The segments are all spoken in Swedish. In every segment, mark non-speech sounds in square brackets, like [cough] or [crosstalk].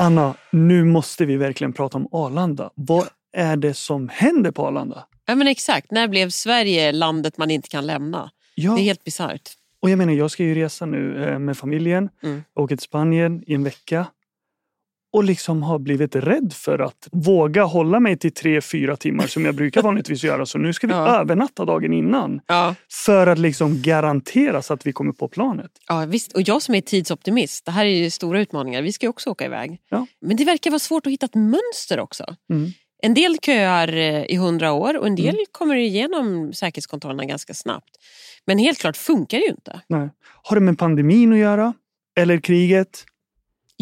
Anna, nu måste vi verkligen prata om Arlanda. Vad är det som händer på Arlanda? Ja men exakt, när blev Sverige landet man inte kan lämna? Ja, Det är helt bisarrt. och jag menar, jag ska ju resa nu eh, med familjen. Mm. Åker till Spanien i en vecka. Och liksom har blivit rädd för att våga hålla mig till tre, fyra timmar som jag brukar [laughs] vanligtvis göra. Så nu ska vi Ja. övernatta dagen innan. Ja. För att liksom garanteras att vi kommer på planet. Ja, visst. Och jag som är tidsoptimist, det här är ju stora utmaningar. Vi ska ju också åka iväg. Ja. Men det verkar vara svårt att hitta ett mönster också. Mm. En del köar eh, i hundra år och en del Mm. kommer igenom säkerhetskontrollerna ganska snabbt. Men helt klart funkar det ju inte. Nej. Har det med pandemin att göra? Eller kriget?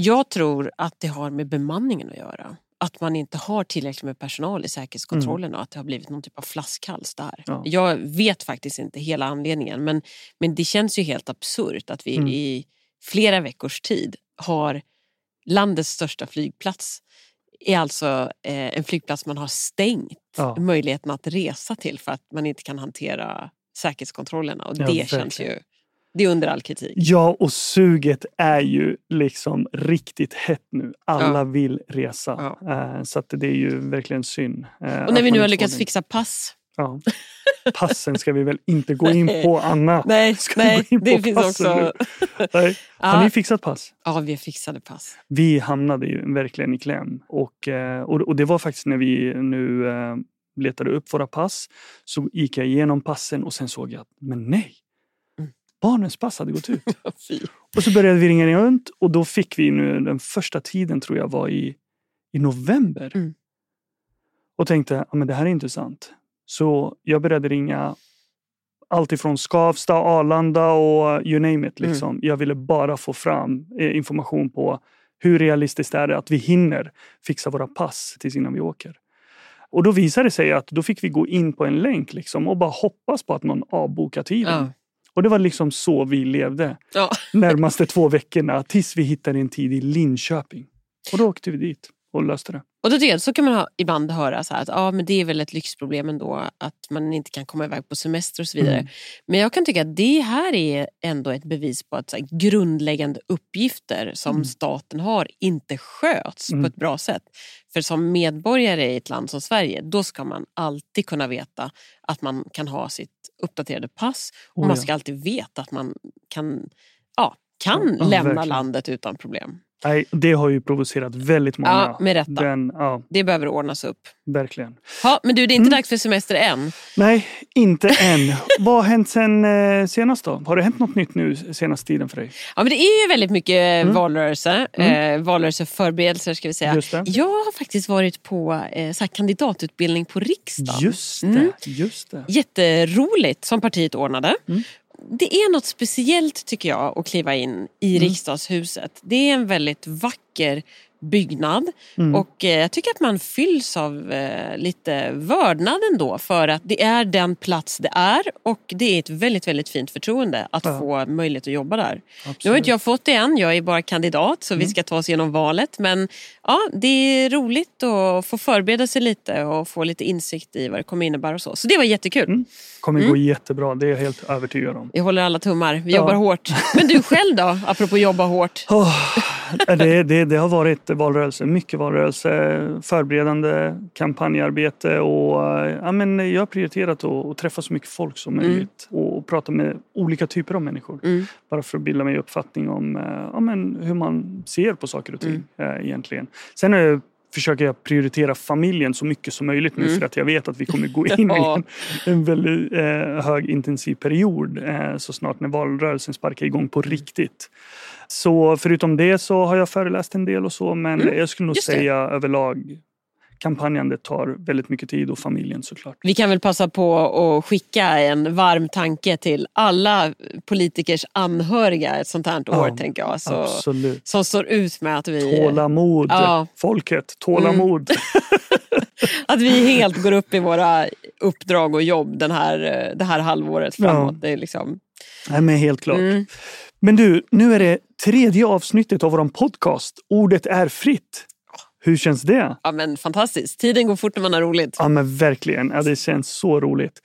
Jag tror att det har med bemanningen att göra. Att man inte har tillräckligt med personal i säkerhetskontrollen och att det har blivit någon typ av flaskhals där. Ja. Jag vet faktiskt inte hela anledningen men, men det känns ju helt absurt att vi Mm. i flera veckors tid har landets största flygplats är alltså eh, en flygplats man har stängt Ja. möjligheten att resa till för att man inte kan hantera säkerhetskontrollerna. Och Ja, det verkligen. känns ju det är under all kritik. Ja, och suget är ju liksom riktigt hett nu. Alla Ja. vill resa. Eh, Så det är ju verkligen synd. eh, Och när vi nu har lyckats det. fixa pass. Ja. Passen ska vi väl inte gå in på, Anna? Nej, Ska vi nej gå in på det finns också... Nej. Har Ja, ni fixat pass? ja, vi fixade pass. Vi hamnade ju verkligen i kläm. Och, eh, och, det var faktiskt när vi nu letade upp våra pass så gick jag igenom passen och sen såg jag att, men nej. Barnens pass hade gått ut. [laughs] Och så började vi ringa runt och då fick vi nu den första tiden tror jag var i, i november. Mm. Och tänkte, ja, men det här är intressant. Så jag började ringa allt ifrån Skavsta, Arlanda och you name it. Liksom. Jag ville bara få fram eh, information på hur realistiskt är det att vi hinner fixa våra pass tills innan vi åker. Och då visade det sig att då fick vi gå in på en länk liksom, och bara hoppas på att någon avbokar tiden. Ja. Och det var liksom så vi levde Ja. närmaste två veckorna tills vi hittade en tid i Linköping. Och då åkte vi dit och löste det. Och då tycker jag, så kan man ha, ibland höra så att ja, men det är väl ett lyxproblem ändå att man inte kan komma iväg på semester och så vidare. Mm. Men jag kan tycka att det här är ändå ett bevis på att här, grundläggande uppgifter som Mm. staten har inte sköts Mm. på ett bra sätt. För som medborgare i ett land som Sverige, då ska man alltid kunna veta att man kan ha sitt uppdaterade pass och Oh, man ja. ska alltid veta att man kan, ja, kan Ja, lämna verkligen. landet utan problem. Nej, det har ju provocerat väldigt många. Ja, med rätta. Den, ja, Det behöver ordnas upp. verkligen. Ja, men du, det är inte Mm. dags för semester än. Nej, inte än. [laughs] Vad har hänt sen eh, senast då? Har det hänt något nytt nu senaste tiden för dig? Ja, men det är ju väldigt mycket Mm. valrörelse, Mm. eh, valrörelseförberedelser ska vi säga. Just det. Jag har faktiskt varit på eh, så kandidatutbildning på riksdagen. Just det. Mm. Just det. Jätteroligt som partiet ordnade. Det är något speciellt tycker jag att kliva in i Mm. riksdagshuset. Det är en väldigt vacker byggnad Mm. och eh, jag tycker att man fylls av eh, lite vördnad ändå för att det är den plats det är och det är ett väldigt, väldigt fint förtroende att Ja. få möjlighet att jobba där. Nu har Absolut. inte jag fått det än, jag är bara kandidat så vi Mm. ska ta oss igenom valet. Men ja, det är roligt att få förbereda sig lite och få lite insikt i vad det kommer innebära och så. Så det var jättekul. Mm. kommer Mm. gå jättebra, det är jag helt övertygad om. Vi håller alla tummar, vi Ja. jobbar hårt. Men du själv då, apropå jobba hårt? Oh, [laughs] det, det, det har varit valrörelse, mycket valrörelse, förberedande kampanjarbete och eh, ja, men jag har prioriterat att, att träffa så mycket folk som Mm. möjligt och prata med olika typer av människor. Mm. Bara för att bilda mig uppfattning om eh, ja, men hur man ser på saker och ting Mm. eh, egentligen. Sen är försöker jag prioritera familjen så mycket som möjligt nu Mm. för att jag vet att vi kommer gå [laughs] in i en, en väldigt eh, hög intensiv period eh, så snart när valrörelsen sparkar igång på riktigt. Så förutom det så har jag föreläst en del och så men Mm, jag skulle nog just det. säga överlag kampanjandet tar väldigt mycket tid och familjen såklart. Vi kan väl passa på att skicka en varm tanke till alla politikers anhöriga ett sånt här år, Ja, tänker jag. Så, Absolut. som står ut med att vi, Tålamod, Ja. Mm. folket, tålamod. [laughs] att vi helt går upp i våra uppdrag och jobb den här, det här halvåret framåt. Ja. Det är liksom, Nej men helt klart. mm. Men du, nu är det tredje avsnittet av vår podcast. Ordet är fritt. Hur känns det? ja, men fantastiskt. Tiden går fort när man har roligt. Ja men verkligen, ja, det känns så roligt.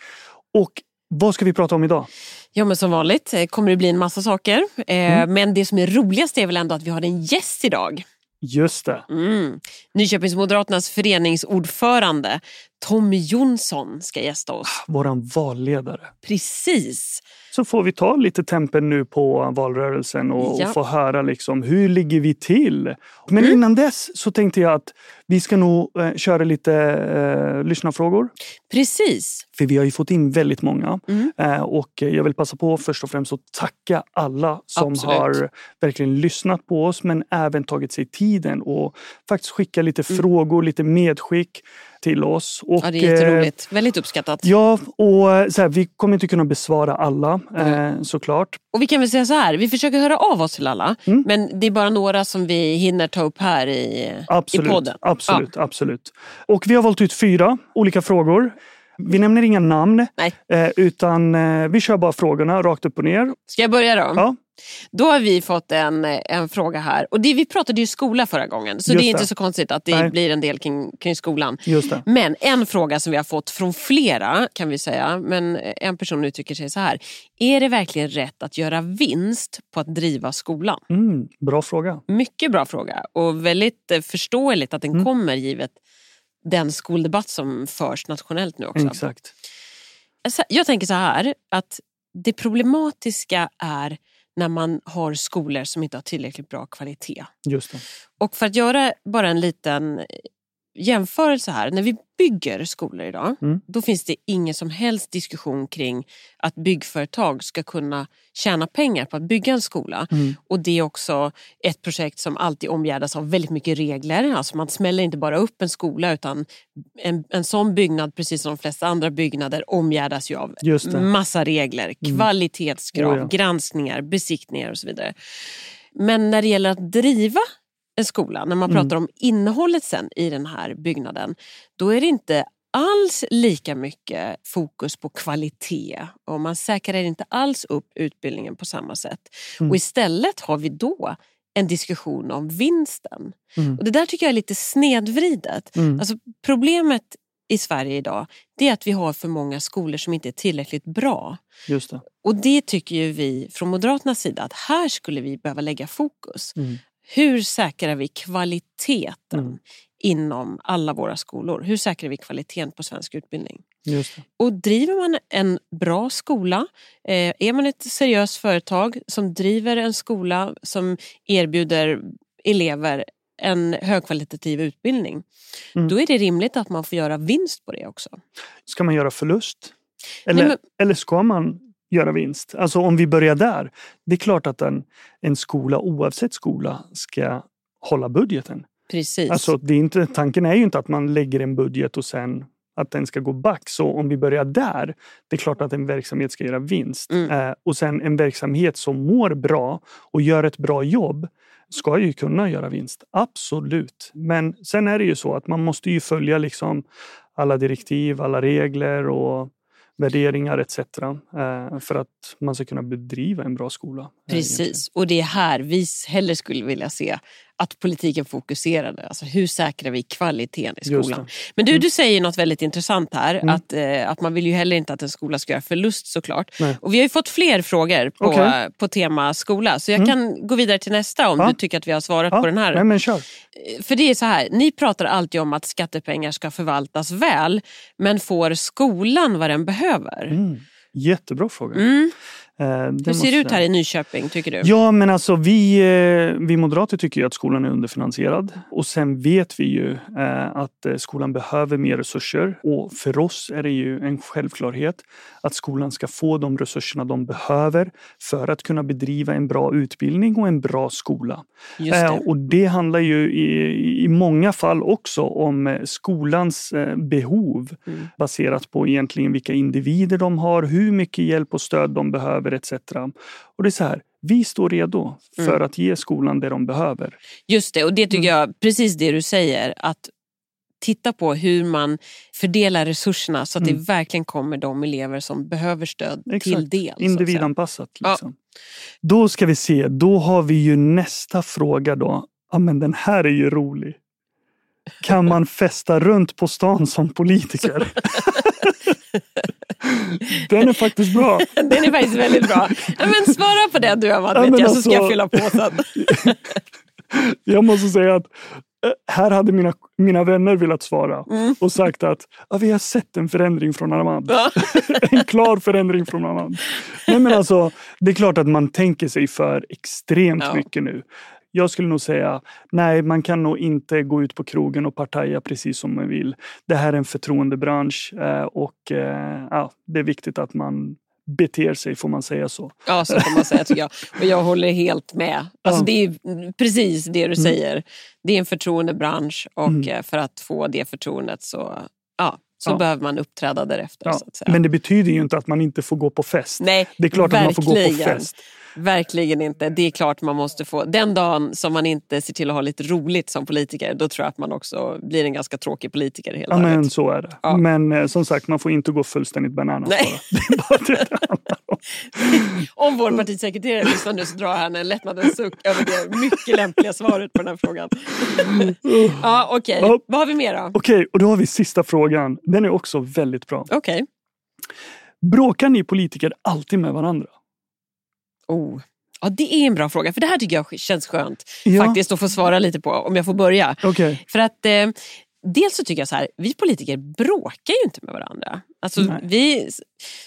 Och vad ska vi prata om idag? Ja men som vanligt eh, kommer det bli en massa saker. Eh, Mm. Men det som är roligast är väl ändå att vi har en gäst idag. Just det. Mm. Nyköpingsmoderaternas föreningsordförande Tommy Jonsson ska gästa oss. Våran valledare. Precis. Så får vi ta lite tempen nu på valrörelsen och, Ja. och få höra liksom, hur ligger vi till? Men Mm. innan dess så tänkte jag att vi ska nog eh, köra lite eh, lyssnarfrågor. Precis. För vi har ju fått in väldigt många. Mm. Eh, och jag vill passa på först och främst att tacka alla som Absolut. har verkligen lyssnat på oss men även tagit sig tiden och faktiskt skicka lite Mm. frågor, lite medskick till oss. Och, Ja, det är eh, jätteroligt. Väldigt uppskattat. Ja, och eh, så här, vi kommer inte kunna besvara alla Mm. eh, såklart. Och vi kan väl säga så här, vi försöker höra av oss till alla. Mm. Men det är bara några som vi hinner ta upp här i, Absolut, i podden. absolut, absolut. Och vi har valt ut fyra olika frågor. Vi nämner inga namn, eh, utan eh, vi kör bara frågorna rakt upp och ner. Ska jag börja då? Ja. Då har vi fått en, en fråga här. Och det, vi pratade ju skola förra gången, så Just det är inte det. så konstigt att det Nej. blir en del kring, kring skolan. Men en fråga som vi har fått från flera kan vi säga, men en person uttrycker sig så här. Är det verkligen rätt att göra vinst på att driva skolan? Mm, bra fråga. Mycket bra fråga och väldigt eh, förståeligt att den Mm. kommer givet den skoldebatt som förs nationellt nu också. Exakt. Jag tänker så här att det problematiska är när man har skolor som inte har tillräckligt bra kvalitet. Just det. Och för att göra bara en liten jämförelse här. När vi bygger skolor idag, Mm. då finns det ingen som helst diskussion kring att byggföretag ska kunna tjäna pengar på att bygga en skola. Mm. Och det är också ett projekt som alltid omgärdas av väldigt mycket regler. Alltså man smäller inte bara upp en skola utan en, en sån byggnad, precis som de flesta andra byggnader, omgärdas ju av massa regler. Kvalitetskrav, Oh ja. granskningar, besiktningar och så vidare. Men när det gäller att driva en skola, när man Mm. pratar om innehållet sen i den här byggnaden, då är det inte alls lika mycket fokus på kvalitet och man säkrar inte alls upp utbildningen på samma sätt. Mm. Och istället har vi då en diskussion om vinsten. Mm. Och Det där tycker jag är lite snedvridet. Mm. Alltså, problemet i Sverige idag det är att vi har för många skolor som inte är tillräckligt bra. Just det. Och det tycker ju vi från Moderaternas sida att här skulle vi behöva lägga fokus. Mm. Hur säkrar vi kvaliteten Mm. inom alla våra skolor? Hur säkrar vi kvaliteten på svensk utbildning? Och driver man en bra skola, eh, är man ett seriöst företag som driver en skola som erbjuder elever en högkvalitativ utbildning, Mm. då är det rimligt att man får göra vinst på det också. Ska man göra förlust? Eller, Nej, men- eller ska man göra vinst? Alltså om vi börjar där. Det är klart att en, en skola, oavsett skola, ska hålla budgeten. Precis. Alltså, det är inte, tanken är ju inte att man lägger en budget och sen att den ska gå back. Så om vi börjar där, det är klart att en verksamhet ska göra vinst. Mm. Eh, och sen en verksamhet som mår bra och gör ett bra jobb ska ju kunna göra vinst. Absolut. Men sen är det ju så att man måste ju följa liksom alla direktiv, alla regler och värderingar etc. Eh, för att man ska kunna bedriva en bra skola eh. Precis, och det är här vi hellre skulle vilja se att politiken fokuserade. Alltså hur säkrar vi kvaliteten i skolan? Men du, Mm. du säger något väldigt intressant här. Mm. Att, eh, att man vill ju heller inte att en skola ska göra förlust såklart. Nej. Och vi har ju fått fler frågor på, Okej. på tema skola. Så jag Mm. kan gå vidare till nästa om Ja. du tycker att vi har svarat Ja, på den här. Nej, men kör. För det är så här, ni pratar alltid om att skattepengar ska förvaltas väl. Men får skolan vad den behöver? Mm. Jättebra fråga. Eh, det Hur ser det ut här i Nyköping tycker du? Ja, men alltså vi, eh, vi moderater tycker ju att skolan är underfinansierad. Och sen vet vi ju eh, att skolan behöver mer resurser. Och för oss är det ju en självklarhet att skolan ska få de resurserna de behöver för att kunna bedriva en bra utbildning och en bra skola. Just det. och det handlar ju i, i många fall också om skolans eh, behov Mm. baserat på egentligen vilka individer de har, hur mycket hjälp och stöd de behöver etc. Och det är så här, vi står redo för Mm. att ge skolan det de behöver. Just det, och det tycker Mm. jag, precis det du säger, att titta på hur man fördelar resurserna så att Mm. det verkligen kommer de elever som behöver stöd till Exakt. del. att säga. Individanpassat. Ja. Liksom. Då ska vi se, då har vi ju nästa fråga då. Ja men den här är ju rolig. Kan man festa runt på stan som politiker? [laughs] [laughs] den är faktiskt bra. [laughs] Den är faktiskt väldigt bra. Ja, men svara på den du Amanda, Ja, vet men jag, så ska jag alltså- fylla på sen. [laughs] Jag måste säga att eh, här hade mina, mina vänner velat svara Mm. och sagt att ja, vi har sett en förändring från Armand. Ja. [laughs] en klar förändring från Armand. Nej, men alltså, det är klart att man tänker sig för extremt Ja. mycket nu. Jag skulle nog säga, nej man kan nog inte gå ut på krogen och partaja precis som man vill. Det här är en förtroendebransch eh, och eh, ja, det är viktigt att man beter sig, får man säga så. Ja, så får man säga tycker jag. Och jag håller helt med. Alltså, Ja. Det är precis det du säger. Det är en förtroendebransch och Mm. eh, för att få det förtroendet så, ja, så Ja. behöver man uppträda därefter. Ja. Men det betyder ju inte att man inte får gå på fest. Nej, Det är klart att man får gå på verkligen. fest. Verkligen inte. Det är klart man måste få. Den dagen som man inte ser till att ha lite roligt som politiker, då tror jag att man också blir en ganska tråkig politiker hela Ja, men livet. så är det. Ja. Men eh, som sagt, man får inte gå fullständigt bananas Nej. bara. [laughs] Det är bara det om. [laughs] Om vår partisekreterare lyssnar nu så drar han en lättnadens suck över det mycket lämpliga svaret på den här frågan. Ja, Okej, Ja. vad har vi mer då? Okej, och då har vi sista frågan. Den är också väldigt bra. Okej. Bråkar ni politiker alltid med varandra? Oh. Ja, det är en bra fråga, för det här tycker jag känns skönt Ja. faktiskt att få svara lite på, om jag får börja. Okej. För att eh, dels så tycker jag så här, vi politiker bråkar ju inte med varandra. Alltså, Nej. vi,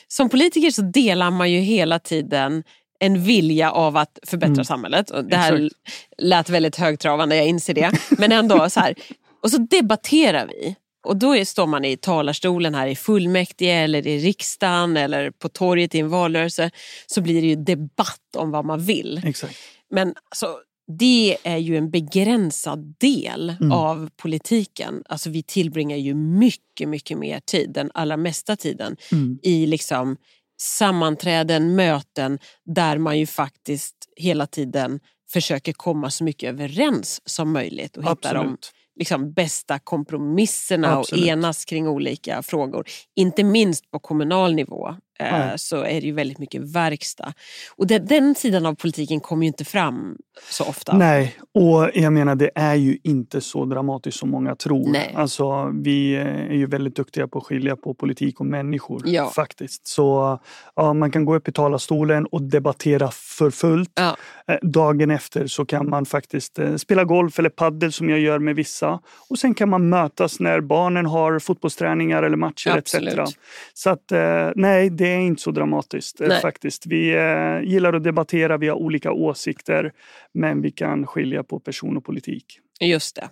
som politiker så delar man ju hela tiden en vilja av att förbättra Mm. samhället. Och det här Exakt. lät väldigt högtravande, jag inser det. Men ändå så här. Och så debatterar vi. Och då är, står man i talarstolen här i fullmäktige eller i riksdagen eller på torget i en valrörelse. Så blir det ju debatt om vad man vill. Exakt. Men alltså, det är ju en begränsad del Mm. av politiken. Alltså, vi tillbringar ju mycket, mycket mer tid, den allra mesta tiden, Mm. i liksom sammanträden, möten där man ju faktiskt hela tiden försöker komma så mycket överens som möjligt och hitta de Absolut. Liksom, bästa kompromisserna Absolut. och enas kring olika frågor. Inte minst på kommunal nivå eh, Nej. så är det ju väldigt mycket verkstad. Och det, den sidan av politiken kommer ju inte fram så ofta. Nej, och jag menar det är ju inte så dramatiskt som många tror. Nej. Alltså, vi är ju väldigt duktiga på att skilja på politik och människor Ja. faktiskt. Så ja, man kan gå upp i talarstolen och debattera för fullt. Ja. Eh, Dagen efter så kan man faktiskt eh, spela golf eller paddel som jag gör med vissa. Och sen kan man mötas när barnen har fotbollsträningar eller matcher Absolut. etc. Så att eh, nej, det är inte så dramatiskt eh, Nej. faktiskt. Vi eh, gillar att debattera, vi har olika åsikter, men vi kan skilja på person och politik. Just det.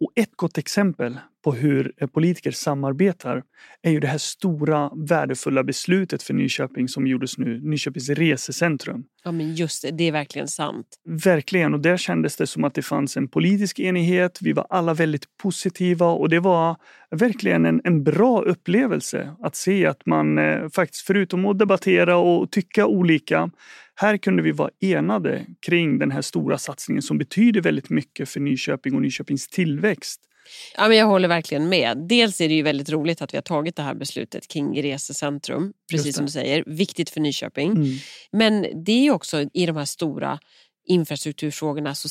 Och ett gott exempel på hur eh, politiker samarbetar är ju det här stora värdefulla beslutet för Nyköping som gjordes nu, Nyköpings resecentrum. Ja, men just det, det är verkligen sant. Verkligen, och där kändes det som att det fanns en politisk enighet. Vi var alla väldigt positiva och det var verkligen en, en bra upplevelse att se att man eh, faktiskt förutom att debattera och tycka olika här kunde vi vara enade kring den här stora satsningen som betyder väldigt mycket för Nyköping och Nyköpings tillväxt. Ja, men jag håller verkligen med. Dels är det ju väldigt roligt att vi har tagit det här beslutet kring resecentrum. Precis som du säger, viktigt för Nyköping. Mm. Men det är också i de här stora infrastrukturfrågorna så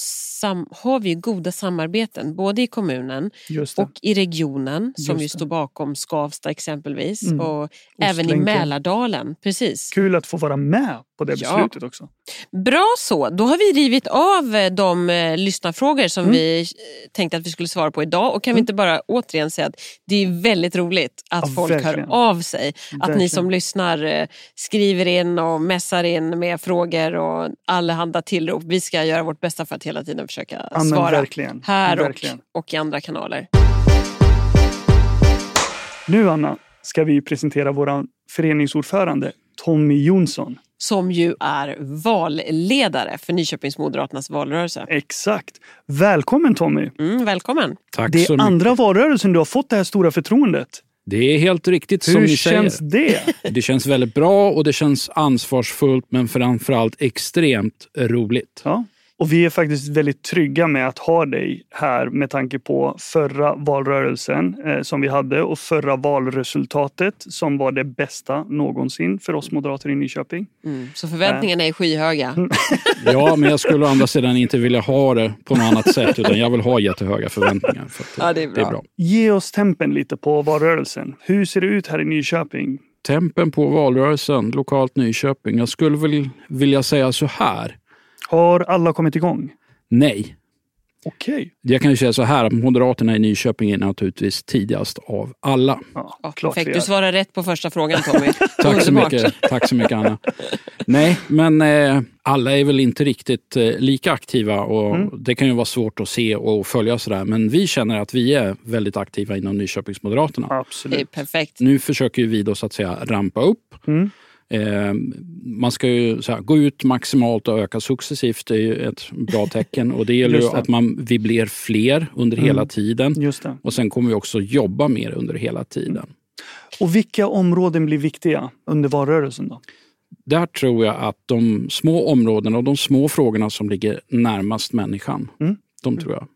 har vi goda samarbeten både i kommunen och i regionen som ju står bakom Skavsta exempelvis Mm. och även i Ostlänken. Mälardalen. Precis. Kul att få vara med på det Ja. beslutet också. Bra så, då har vi rivit av eh, de eh, lyssnarfrågor som Mm. vi eh, tänkte att vi skulle svara på idag. Och kan vi Mm. inte bara återigen säga att det är väldigt roligt att Ja, folk verkligen. hör av sig. Att ni Verkligen. som lyssnar eh, skriver in och messar in med frågor och allehanda tillrop. Vi ska göra vårt bästa för att hela tiden försöka Ja, svara verkligen. här och, verkligen. och i andra kanaler. Nu Anna ska vi presentera vår föreningsordförande Tommy Jonsson. Som ju är valledare för Nyköpings Moderaternas valrörelse. Exakt. Välkommen Tommy! Mm, välkommen! Tack Det så är mycket. andra valrörelsen du har fått det här stora förtroendet. Det är helt riktigt som Hur ni känns säger. det? Det känns väldigt bra och det känns ansvarsfullt men framförallt extremt roligt. Ja. Och vi är faktiskt väldigt trygga med att ha dig här med tanke på förra valrörelsen eh, som vi hade och förra valresultatet som var det bästa någonsin för oss moderater i Nyköping. Mm, så förväntningarna är skyhöga. Mm. [laughs] Ja, men jag skulle å andra sidan inte vilja ha det på något annat sätt utan jag vill ha jättehöga förväntningar. För att [laughs] Ja, det är det är bra. bra. Ge oss tempen lite på valrörelsen. Hur ser det ut här i Nyköping? Tempen på valrörelsen, lokalt Nyköping. Jag skulle väl vilja säga så här. Har alla kommit igång? Nej. Okej. Jag kan ju säga så här, att Moderaterna i Nyköping är naturligtvis tidigast av alla. Ja, Ja, klart perfekt. Du svarar rätt på första frågan Tommy. [laughs] Tack så, mycket, tack så mycket Anna. Nej, men eh, alla är väl inte riktigt eh, lika aktiva och Mm. det kan ju vara svårt att se och följa sådär. Men vi känner att vi är väldigt aktiva inom Nyköpingsmoderaterna. Det är Absolut. perfekt. Nu försöker ju vi då så att säga rampa upp. Mm. Eh, man ska ju här, gå ut maximalt och öka successivt. Det är ju ett bra tecken. Och det gäller det. att man, vi blir fler under Mm. hela tiden. Och sen kommer vi också jobba mer under hela tiden. Och vilka områden blir viktiga under valrörelsen då? Där tror jag att de små områdena och de små frågorna som ligger närmast människan, Mm. de tror jag.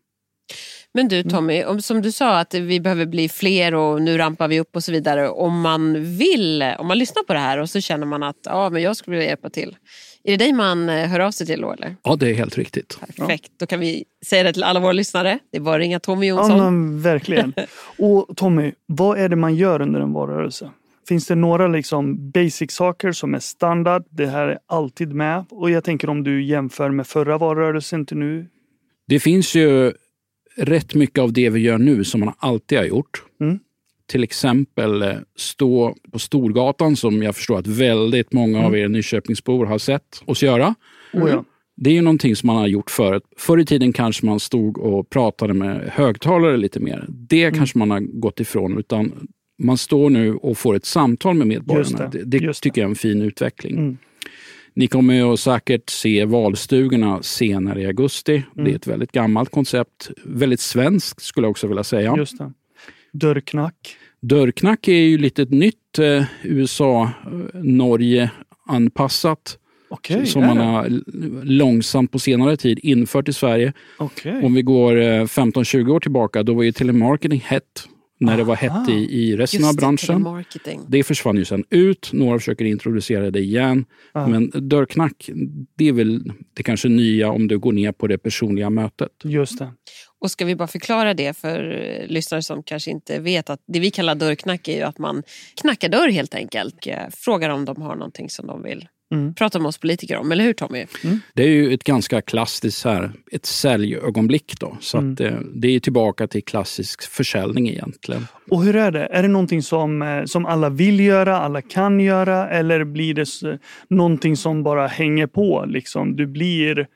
Men du Tommy, om, som du sa att vi behöver bli fler och nu rampar vi upp och så vidare. Om man vill, om man lyssnar på det här och så känner man att ja, men jag skulle vilja hjälpa till. Är det dig man eh, hör av sig till då eller? Ja, det är helt riktigt. Perfekt, då kan vi säga det till alla våra lyssnare. Det är bara att ringa Tommy Ja, Jonsson. men verkligen. [laughs] Och Tommy, vad är det man gör under en valrörelse? Finns det några liksom basic saker som är standard? Det här är alltid med. Och jag tänker om du jämför med förra valrörelsen till nu. Det finns ju rätt mycket av det vi gör nu som man alltid har gjort. Mm. Till exempel eh, stå på Storgatan som jag förstår att väldigt många av er Nyköpingsbor har sett oss göra. Oh, ja. Det är ju någonting som man har gjort förut. Förr i tiden kanske man stod och pratade med högtalare lite mer. Det Mm. kanske man har gått ifrån. Utan man står nu och får ett samtal med medborgarna. Just Det, det, det, just det. tycker jag är en fin utveckling. Mm. Ni kommer ju säkert se valstugorna senare i augusti. Mm. Det är ett väldigt gammalt koncept. Väldigt svenskt skulle jag också vilja säga. Just det. Dörrknack. Dörrknack är ju lite ett nytt eh, USA-Norge-anpassat. Okej, som är man har långsamt på senare tid infört i Sverige. Okej. Om vi går eh, 15-20 år tillbaka, då var ju telemarketing hett. När det var Aha. hett i, i resten av Just det, branschen. telemarketing. Det försvann ju sen ut. Några försöker introducera det igen. Ja. Men dörrknack, det är väl det kanske nya om du går ner på det personliga mötet. Just det. Och ska vi bara förklara det för eh, lyssnare som kanske inte vet att det vi kallar dörrknack är ju att man knackar dörr helt enkelt. Och, eh, Frågar om de har någonting som de vill Mm. prata med oss politiker om. Eller hur Tommy? Det är ju ett ganska klassiskt här, ett säljögonblick. Då. Så Mm. att, eh, det är tillbaka till klassisk försäljning egentligen. Och hur är det? Är det någonting som, eh, som alla vill göra, alla kan göra eller blir det någonting som bara hänger på? Liksom? Du blir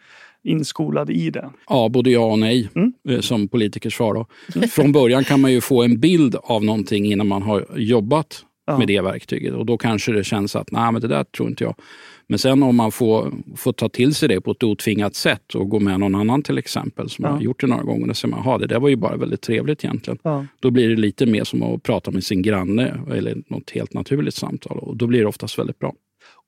inskolad i det. Ja, både ja och nej Mm. eh, som politikers svar. Då. Från början kan man ju få en bild av någonting innan man har jobbat Ja. med det verktyget. Och då kanske det känns att nej, men det där tror inte jag. Men sen om man får, får ta till sig det på ett otvingat sätt och gå med någon annan till exempel som Ja. har gjort det några gånger. Och säger man, "Jaha, det där var ju bara väldigt trevligt egentligen. Ja. Då blir det lite mer som att prata med sin granne eller något helt naturligt samtal. Och då blir det oftast väldigt bra.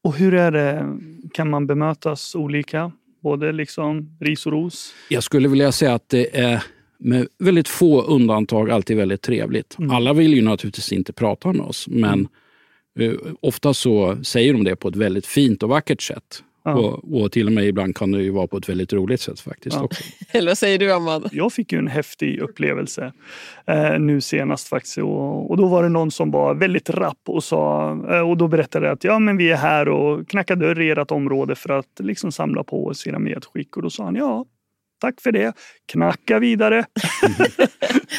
Och hur är det? Kan man bemötas olika? Både liksom ris och ros? Jag skulle vilja säga att det är med väldigt få undantag alltid väldigt trevligt. Mm. Alla vill ju naturligtvis inte prata med oss, men eh, ofta så säger de det på ett väldigt fint och vackert sätt. Ja. Och, och till och med ibland kan det ju vara på ett väldigt roligt sätt faktiskt. Ja. Också. [laughs] Eller vad säger du Amanda? Jag fick ju en häftig upplevelse eh, nu senast faktiskt. Och, och då var det någon som var väldigt rapp och sa eh, och då berättade att ja, men vi är här och knackar dörr i ert område för att liksom samla på oss era medskick. Och då sa han ja, tack för det. Knacka vidare. [laughs]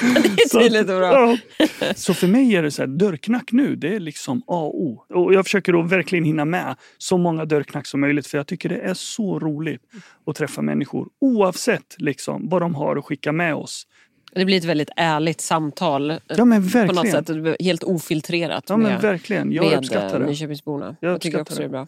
Det är tydligt och bra. Ja. Så för mig är det så här, dörrknack nu, det är liksom A och O. Och jag försöker då verkligen hinna med så många dörrknack som möjligt för jag tycker det är så roligt att träffa människor oavsett liksom vad de har att skicka med oss. Det blir ett väldigt ärligt samtal. eh, Ja men På något verkligen. sätt. Helt ofiltrerat Ja men med, verkligen, jag med uppskattar eh. Nyköpingsborna. Jag Jag, tycker också det det. är bra.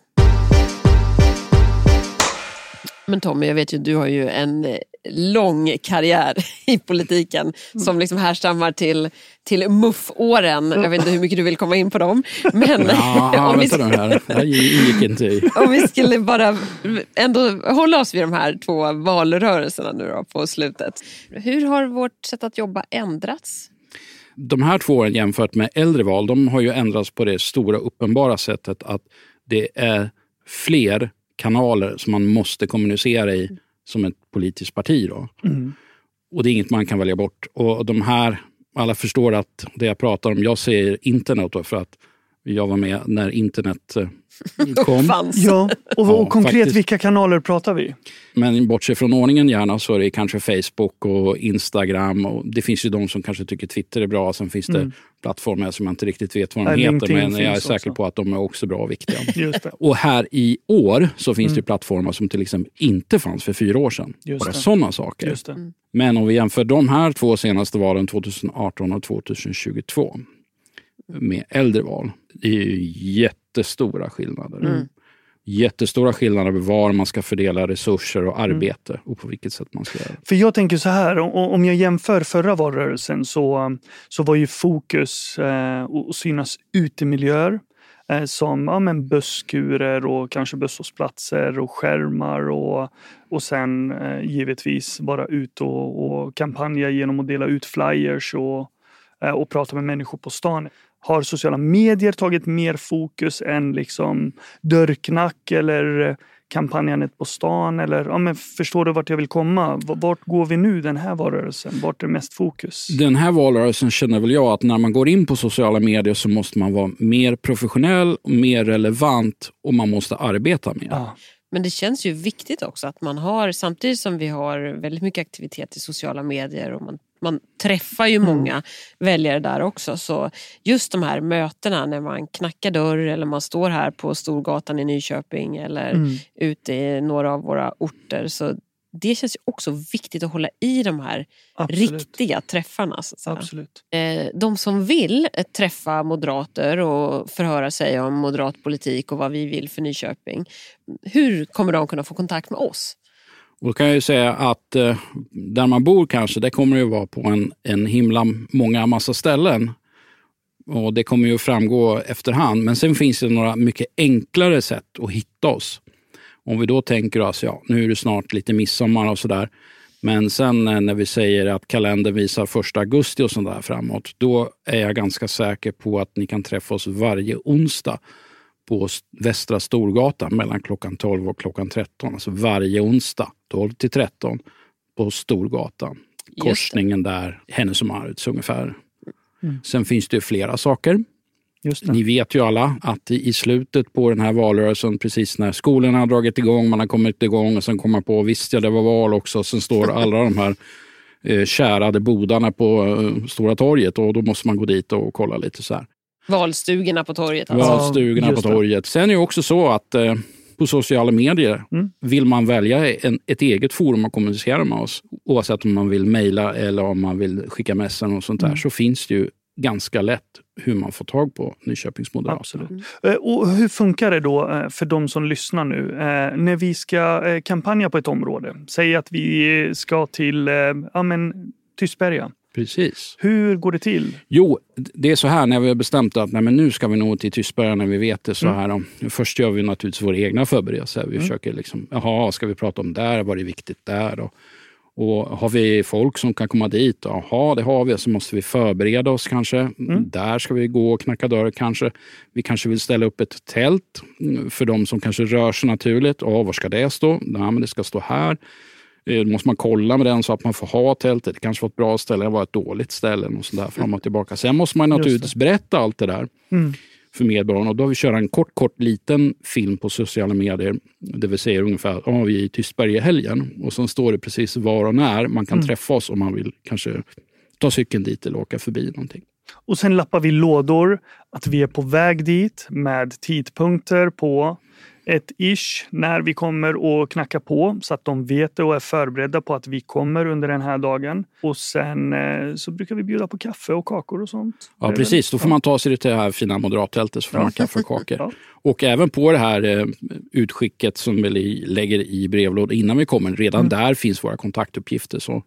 Men Tommy, jag vet ju du har ju en eh, lång karriär [laughs] i politiken Mm. som liksom härstammar till, till MUF-åren. Jag vet inte hur mycket du vill komma in på dem. Men Ja, [laughs] om, vi, vänta nu här. Det här ingick inte i. om vi skulle bara ändå hålla oss vid de här två valrörelserna nu då på slutet. Hur har vårt sätt att jobba ändrats? De här två åren jämfört med äldre val, de har ju ändrats på det stora uppenbara sättet att det är fler kanaler som man måste kommunicera i som ett politiskt parti. Då. Mm. Och det är inget man kan välja bort. Och de här, alla förstår att det jag pratar om, jag säger internet då för att Jag var med när internet eh, [laughs] kom. Fanns. Ja, och, Ja, och konkret, faktiskt. vilka kanaler pratar vi? Men bortsett från ordningen gärna så är det kanske Facebook och Instagram. Och det finns ju de som kanske tycker Twitter är bra. Sen finns det plattformar som jag inte riktigt vet vad de Ja, heter. LinkedIn Men jag är säker också. på att de är också bra och viktiga. [laughs] Just det. Och här i år så finns det plattformar som till exempel inte fanns för fyra år sedan. Just Bara sådana saker. Just det. Men om vi jämför de här två senaste valen, 2018 och 2022, med äldre val. Det är ju jättestora skillnader. Mm. Jättestora skillnader med var man ska fördela resurser och arbete och på vilket sätt man ska göra. För jag tänker så här, om jag jämför förra valrörelsen så, så var ju fokus eh, att synas utemiljöer eh, som ja, men busskurer och kanske busshållplatser och skärmar och, och sen eh, givetvis vara ute och, och kampanja genom att dela ut flyers och, och prata med människor på stan. Har sociala medier tagit mer fokus än liksom dörrknack eller eh, kampanjandet på stan? Eller, ja, men förstår du vart jag vill komma? Vart går vi nu den här valrörelsen? Vart är mest fokus? Den här valrörelsen känner väl jag att när man går in på sociala medier så måste man vara mer professionell, och mer relevant och man måste arbeta mer. Ja, Men det känns ju viktigt också att man har, samtidigt som vi har väldigt mycket aktivitet i sociala medier och man, man träffar ju många väljare där också. Så just de här mötena när man knackar dörr eller man står här på Storgatan i Nyköping eller Mm. ute i några av våra orter. Så det känns ju också viktigt att hålla i de här absolut. riktiga träffarna. Så absolut. Eh, De som vill träffa moderater och förhöra sig om moderat politik och vad vi vill för Nyköping. Hur kommer de kunna få kontakt med oss? Och då kan jag ju säga att eh, där man bor kanske, det kommer ju vara på en, en himla många massa ställen. Och det kommer ju att framgå efterhand. Men sen finns det några mycket enklare sätt att hitta oss. Om vi då tänker oss, ja, nu är det snart lite midsommar och sådär. Men sen eh, när vi säger att kalendern visar första augusti och sådär framåt, då är jag ganska säker på att ni kan träffa oss varje onsdag på Västra Storgatan mellan klockan 12 och klockan 13. Alltså varje onsdag 12 till 13 på Storgatan. Korsningen där, Hennes och Mauritz ungefär. Mm. Sen finns det flera saker. Ni vet ju alla att i i slutet på den här valrörelsen, precis när skolorna har dragit igång, man har kommit igång och sen kommer man på, visst ja det var val också, sen står alla de här eh, kärade bodarna på eh, Stora torget och då måste man gå dit och kolla lite så här. Valstugorna på torget alltså. Ja, Valstugorna på just det. torget. Sen är det också så att eh, på sociala medier, Mm. vill man välja en, ett eget forum att kommunicera med oss, oavsett om man vill mejla eller om man vill skicka messen och sånt där, Mm. så finns det ju ganska lätt hur man får tag på Nyköpings Moderaterna. Absolut. Eh, Och hur funkar det då eh, för de som lyssnar nu? Eh, När vi ska kampanja på ett område, säg att vi ska till ja, men, Tystberga. Precis. Hur går det till? Jo, det är så här när vi har bestämt att nej, men nu ska vi nå till Tystberga när vi vet det. så Mm. här. då. Först gör vi naturligtvis våra egna förberedelser. Vi försöker liksom, jaha, ska vi prata om där? Vad är viktigt där? Och, och har vi folk som kan komma dit? Jaha, det har vi. Så måste vi förbereda oss kanske. Mm. Där ska vi gå och knacka dörr kanske. Vi kanske vill ställa upp ett tält mm, för de som kanske rör sig naturligt. Ja, var ska det stå? Nej, men det ska stå här. Eh, Då måste man kolla med den så att man får ha tältet. Det kanske var ett bra ställe, det var ett dåligt ställe. Och så där, fram och tillbaka. Sen måste man naturligtvis berätta allt det där Mm. för medborgarna. Och då har vi kört en kort, kort liten film på sociala medier. Det vill säga ungefär, ja, vi är i Tystberga i helgen. Och sen står det precis var och när man kan Mm. träffa oss om man vill kanske ta cykeln dit eller åka förbi någonting. Och sen lappar vi lådor att vi är på väg dit med tidpunkter på ett ish när vi kommer att knacka på så att de vet det och är förberedda på att vi kommer under den här dagen. Och sen eh, så brukar vi bjuda på kaffe och kakor och sånt. Ja, precis. Då får man ta sig till det här fina moderattältet så får Ja. man kaffe och kakor. Ja. Och även på det här eh, utskicket som vi lägger i brevlådan innan vi kommer, redan Mm. där finns våra kontaktuppgifter. Så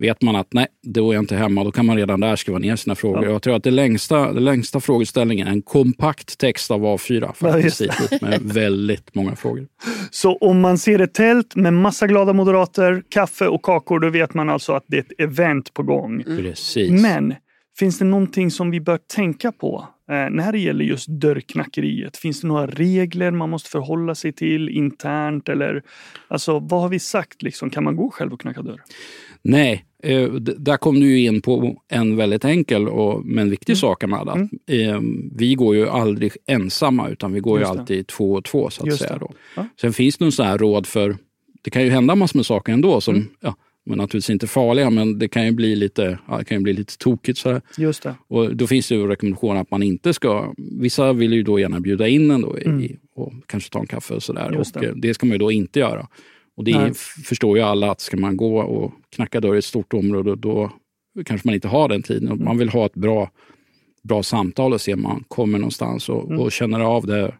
vet man att nej, då är jag inte hemma, då kan man redan där skriva ner sina frågor. Ja. Jag tror att det längsta, det längsta frågeställningen är en kompakt text av A4 Ja, just faktiskt, dit, med [laughs] väldigt många frågor. Så om man ser ett tält med massa glada moderater, kaffe och kakor, då vet man alltså att det är ett event på gång. Precis. Men Finns det någonting som vi bör tänka på eh, när det gäller just dörrknackeriet? Finns det några regler man måste förhålla sig till internt? Eller, alltså, vad har vi sagt? Liksom? Kan man gå själv och knacka dörr? Nej, eh, där kom du in på en väldigt enkel och, men viktig mm. sak Amanda. Mm. Eh, vi går ju aldrig ensamma utan vi går ju alltid två och två så att Just säga. Då. Ja. Sen finns det någon råd för, det kan ju hända massor med saker ändå som mm. ja, men naturligtvis inte farliga, men det kan ju bli lite, ja, det kan ju bli lite tokigt. Så Just det. Och då finns det ju rekommendationer att man inte ska... Vissa vill ju då gärna bjuda in en då mm. i, och kanske ta en kaffe och sådär. Och det. det ska man ju då inte göra. Och det är, förstår ju alla att ska man gå och knacka dörr i ett stort område då kanske man inte har den tiden. Mm. Man vill ha ett bra, bra samtal och se om man kommer någonstans och, mm. och känner av det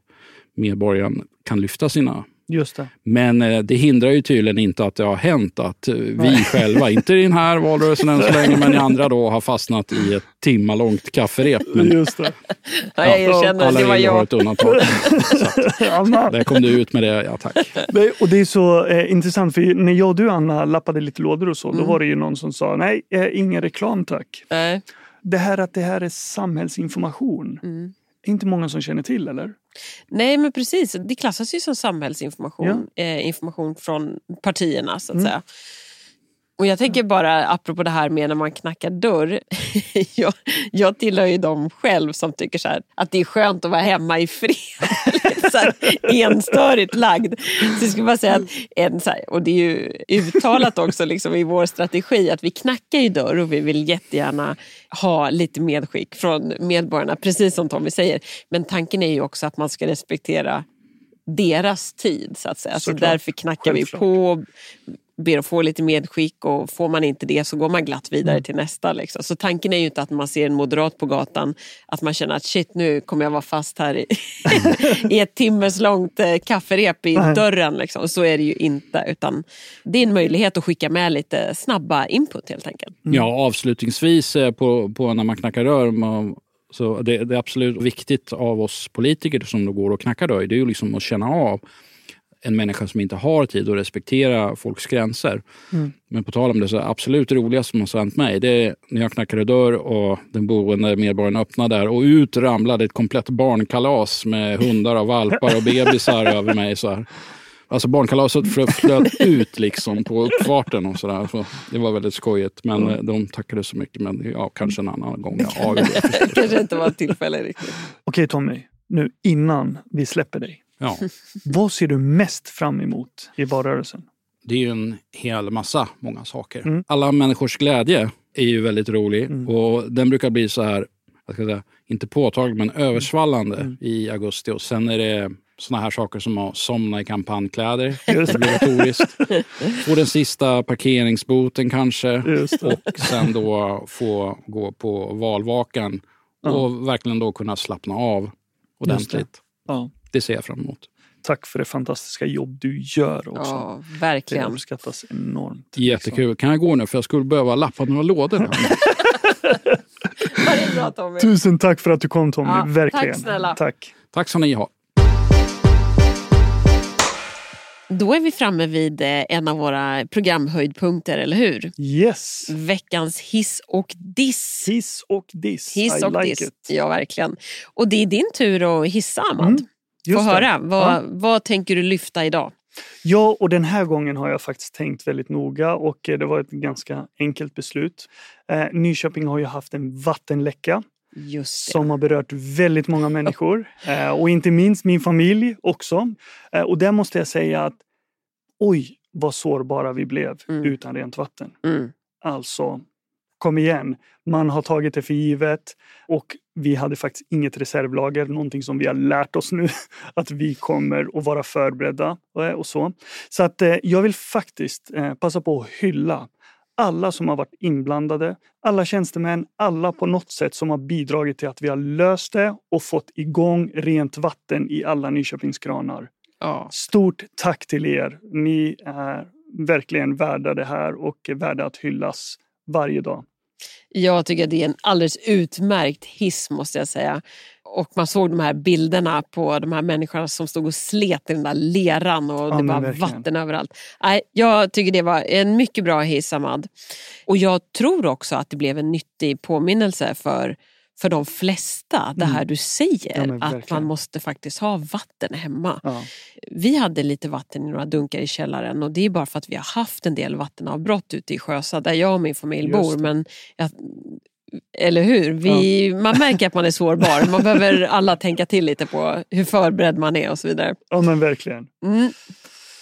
medborgaren kan lyfta sina Just det. Men eh, det hindrar ju tydligen inte att det har hänt att eh, vi själva, [laughs] inte i den här valrörelsen än så länge, men i andra då har fastnat i ett timmalångt kafferep. Men, Just det. Ja, jag erkänner, alla det var jag. har ett undantag. [laughs] där kom du ut med det, ja tack. Och det är så eh, intressant, för när jag och du Anna lappade lite lådor och så, mm. då var det ju någon som sa nej, eh, ingen reklam tack. Nej. Det här att det här är samhällsinformation. Mm inte många som känner till, eller? Nej, men precis. Det klassas ju som samhällsinformation. Ja. Eh, information från partierna, så att mm. säga. Och jag tänker bara, apropå det här med när man knackar dörr. [laughs] jag, jag tillhör ju dem själv som tycker så här, att det är skönt att vara hemma i fred. [laughs] så här, enstörigt lagd. Så jag skulle bara säga att, en, så här, och det är ju uttalat också liksom i vår strategi, att vi knackar ju dörr och vi vill jättegärna ha lite medskick från medborgarna, precis som Tommy säger. Men tanken är ju också att man ska respektera deras tid. så att säga. Så, så därför knackar Självklart. vi på, ber att få lite medskick och får man inte det så går man glatt vidare mm. till nästa. Liksom. Så tanken är ju inte att man ser en moderat på gatan att man känner att shit nu kommer jag vara fast här i, [laughs] i ett timmers långt eh, kafferep i Nej. dörren. Liksom. Så är det ju inte utan det är en möjlighet att skicka med lite snabba input helt enkelt. Mm. Ja avslutningsvis eh, på, på när man knackar dörr man, så det, det, är absolut viktigt av oss politiker som då går och knackar dörr, det är ju liksom att känna av en människa som inte har tid att respektera folks gränser. Mm. Men på tal om det, så absolut roligaste som har hänt mig, det är när jag knackade dörr och den boende medborgaren öppnade där och ut ramlade ett komplett barnkalas med hundar och valpar och bebisar [laughs] över mig. Så här. Alltså barnkalaset flöt ut liksom på uppfarten och sådär. Så det var väldigt skojigt. Men mm. de tackade så mycket. Men ja, kanske en annan gång. [laughs] Ja, det kanske inte var ett tillfälle riktigt. Okej Tommy, nu innan vi släpper dig. Ja. [laughs] Vad ser du mest fram emot i valrörelsen? Det är ju en hel massa, många saker. Mm. Alla människors glädje är ju väldigt rolig mm. och den brukar bli så här, jag ska säga, inte påtaglig men översvallande mm. i augusti och sen är det såna här saker som att somna i kampanjkläder. [laughs] Obligatoriskt. Få den sista parkeringsboten kanske. Och sen då få gå på valvakan ja. och verkligen då kunna slappna av ordentligt. Ja. Det ser jag fram emot. Tack för det fantastiska jobb du gör också. Ja, verkligen. Det uppskattas enormt. Jättekul. Kan jag gå nu? För jag skulle behöva lappa några lådor. [laughs] bra, Tommy. Tusen tack för att du kom Tommy. Ja, verkligen. Tack snälla. Tack. Tack ska ni ha. Då är vi framme vid eh, en av våra programhöjdpunkter, eller hur? Yes! Veckans hiss och diss. Hiss och diss. Hiss I och like diss. It. Ja, verkligen. Och det är din tur att hissa, Amand. Mm, Få höra. Vad, ja. vad tänker du lyfta idag? Ja, och den här gången har jag faktiskt tänkt väldigt noga och eh, det var ett ganska enkelt beslut. Eh, Nyköping har ju haft en vattenläcka som har berört väldigt många [laughs] människor eh, och inte minst min familj också. Eh, och där måste jag säga att oj vad sårbara vi blev mm. utan rent vatten. Mm. Alltså, kom igen. Man har tagit det för givet och vi hade faktiskt inget reservlager, någonting som vi har lärt oss nu [laughs] att vi kommer att vara förberedda och så. Så att eh, jag vill faktiskt passa på att hylla alla som har varit inblandade, alla tjänstemän, alla på något sätt som har bidragit till att vi har löst det och fått igång rent vatten i alla Nyköpingskranar. Ja. Stort tack till er. Ni är verkligen värda det här och värda att hyllas varje dag. Jag tycker det är en alldeles utmärkt hiss måste jag säga. och man såg de här bilderna på de här människorna som stod och slet i den där leran och Ja, det var verkligen. vatten överallt. Nej, jag tycker det var en mycket bra hiss Ahmad. Och jag tror också att det blev en nyttig påminnelse för, för de flesta, det här du säger. Mm. Ja, att man måste faktiskt ha vatten hemma. Ja. Vi hade lite vatten i några dunkar i källaren och det är bara för att vi har haft en del vattenavbrott ute i Sjösa där jag och min familj Just bor. Men jag, eller hur? Vi, [laughs] Man märker att man är sårbar. Man behöver alla tänka till lite på hur förberedd man är och så vidare. ja, men verkligen. Mm.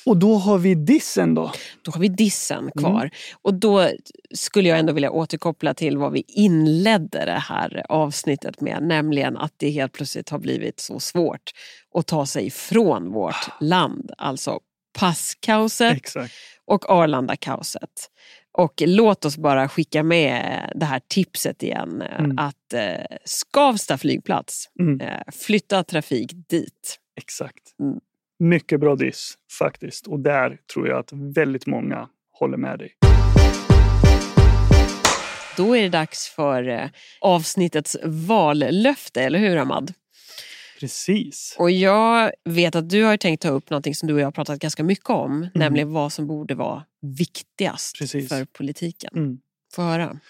Och då har vi dissen då. Då har vi dissen kvar. Och då skulle jag ändå vilja återkoppla till vad vi inledde det här avsnittet med. Nämligen att det helt plötsligt har blivit så svårt att ta sig ifrån vårt land. Alltså passkaoset Exakt. och Arlanda-kaoset. Och låt oss bara skicka med det här tipset igen. eh, Mm. Att eh, Skavsta flygplats, Mm. eh, flytta trafik dit. Exakt. Mm. Mycket bra diss faktiskt. Och där tror jag att väldigt många håller med dig. Då är det dags för eh, avsnittets vallöfte, eller hur Ahmad? Precis. Och jag vet att du har tänkt ta upp någonting som du och jag har pratat ganska mycket om, nämligen vad som borde vara viktigast Mm. Precis. för politiken. Mm. Få höra.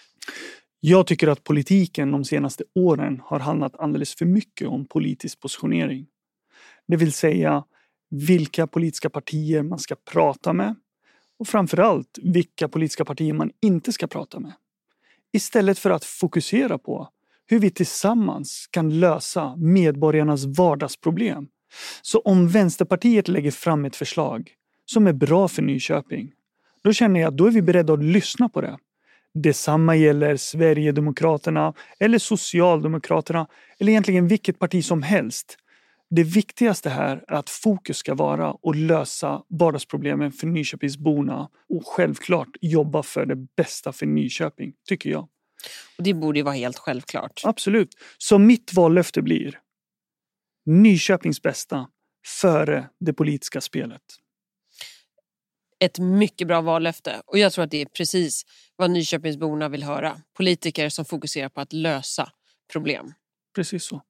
Jag tycker att politiken de senaste åren har handlat alldeles för mycket om politisk positionering. Det vill säga vilka politiska partier man ska prata med och framförallt vilka politiska partier man inte ska prata med. Istället för att fokusera på hur vi tillsammans kan lösa medborgarnas vardagsproblem. Så om Vänsterpartiet lägger fram ett förslag som är bra för Nyköping, då känner jag att då är vi beredda att lyssna på det. Detsamma gäller Sverigedemokraterna eller Socialdemokraterna eller egentligen vilket parti som helst. Det viktigaste här är att fokus ska vara att lösa vardagsproblemen för Nyköpingsborna och självklart jobba för det bästa för Nyköping, tycker jag. Och det borde ju vara helt självklart. Absolut. Så mitt vallöfte blir Nyköpings bästa före det politiska spelet. Ett mycket bra vallöfte. Och jag tror att det är precis vad Nyköpingsborna vill höra. Politiker som fokuserar på att lösa problem. Precis så.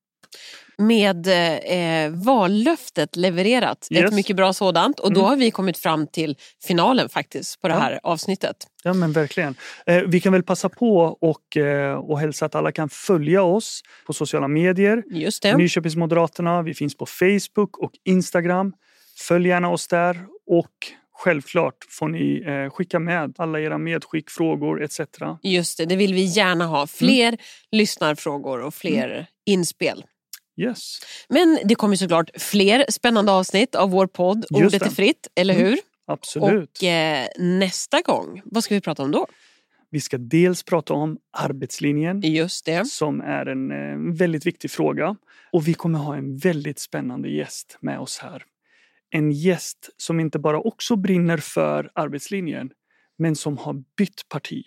Med eh, vallöftet levererat, ett Yes. mycket bra sådant. Och då Mm. har vi kommit fram till finalen faktiskt på det Ja. här avsnittet. Ja men verkligen. Eh, vi kan väl passa på och, eh, och hälsa att alla kan följa oss på sociala medier. Just det. Nyköpingsmoderaterna, vi finns på Facebook och Instagram. Följ gärna oss där och självklart får ni eh, skicka med alla era medskick, frågor etc. Just det, det vill vi gärna ha. Fler lyssnarfrågor och fler inspel. Yes. Men det kommer såklart fler spännande avsnitt av vår podd Just Ordet det. är fritt, eller Mm. hur? Absolut. Och eh, nästa gång, vad ska vi prata om då? Vi ska dels prata om arbetslinjen Just det. som är en eh, väldigt viktig fråga. Och vi kommer ha en väldigt spännande gäst med oss här. En gäst som inte bara också brinner för arbetslinjen men som har bytt parti.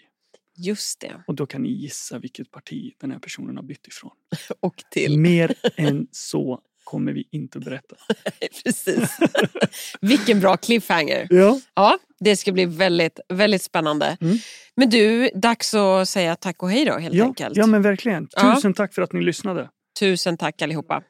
Just det. Och då kan ni gissa vilket parti den här personen har bytt ifrån. [laughs] Och till. Mer än så kommer vi inte att berätta. [laughs] Precis. [laughs] Vilken bra cliffhanger. Ja, Ja, det ska bli väldigt, väldigt spännande. Mm. Men du, dags att säga tack och hej då helt ja, enkelt. ja men verkligen. Ja. Tusen tack för att ni lyssnade. Tusen tack allihopa.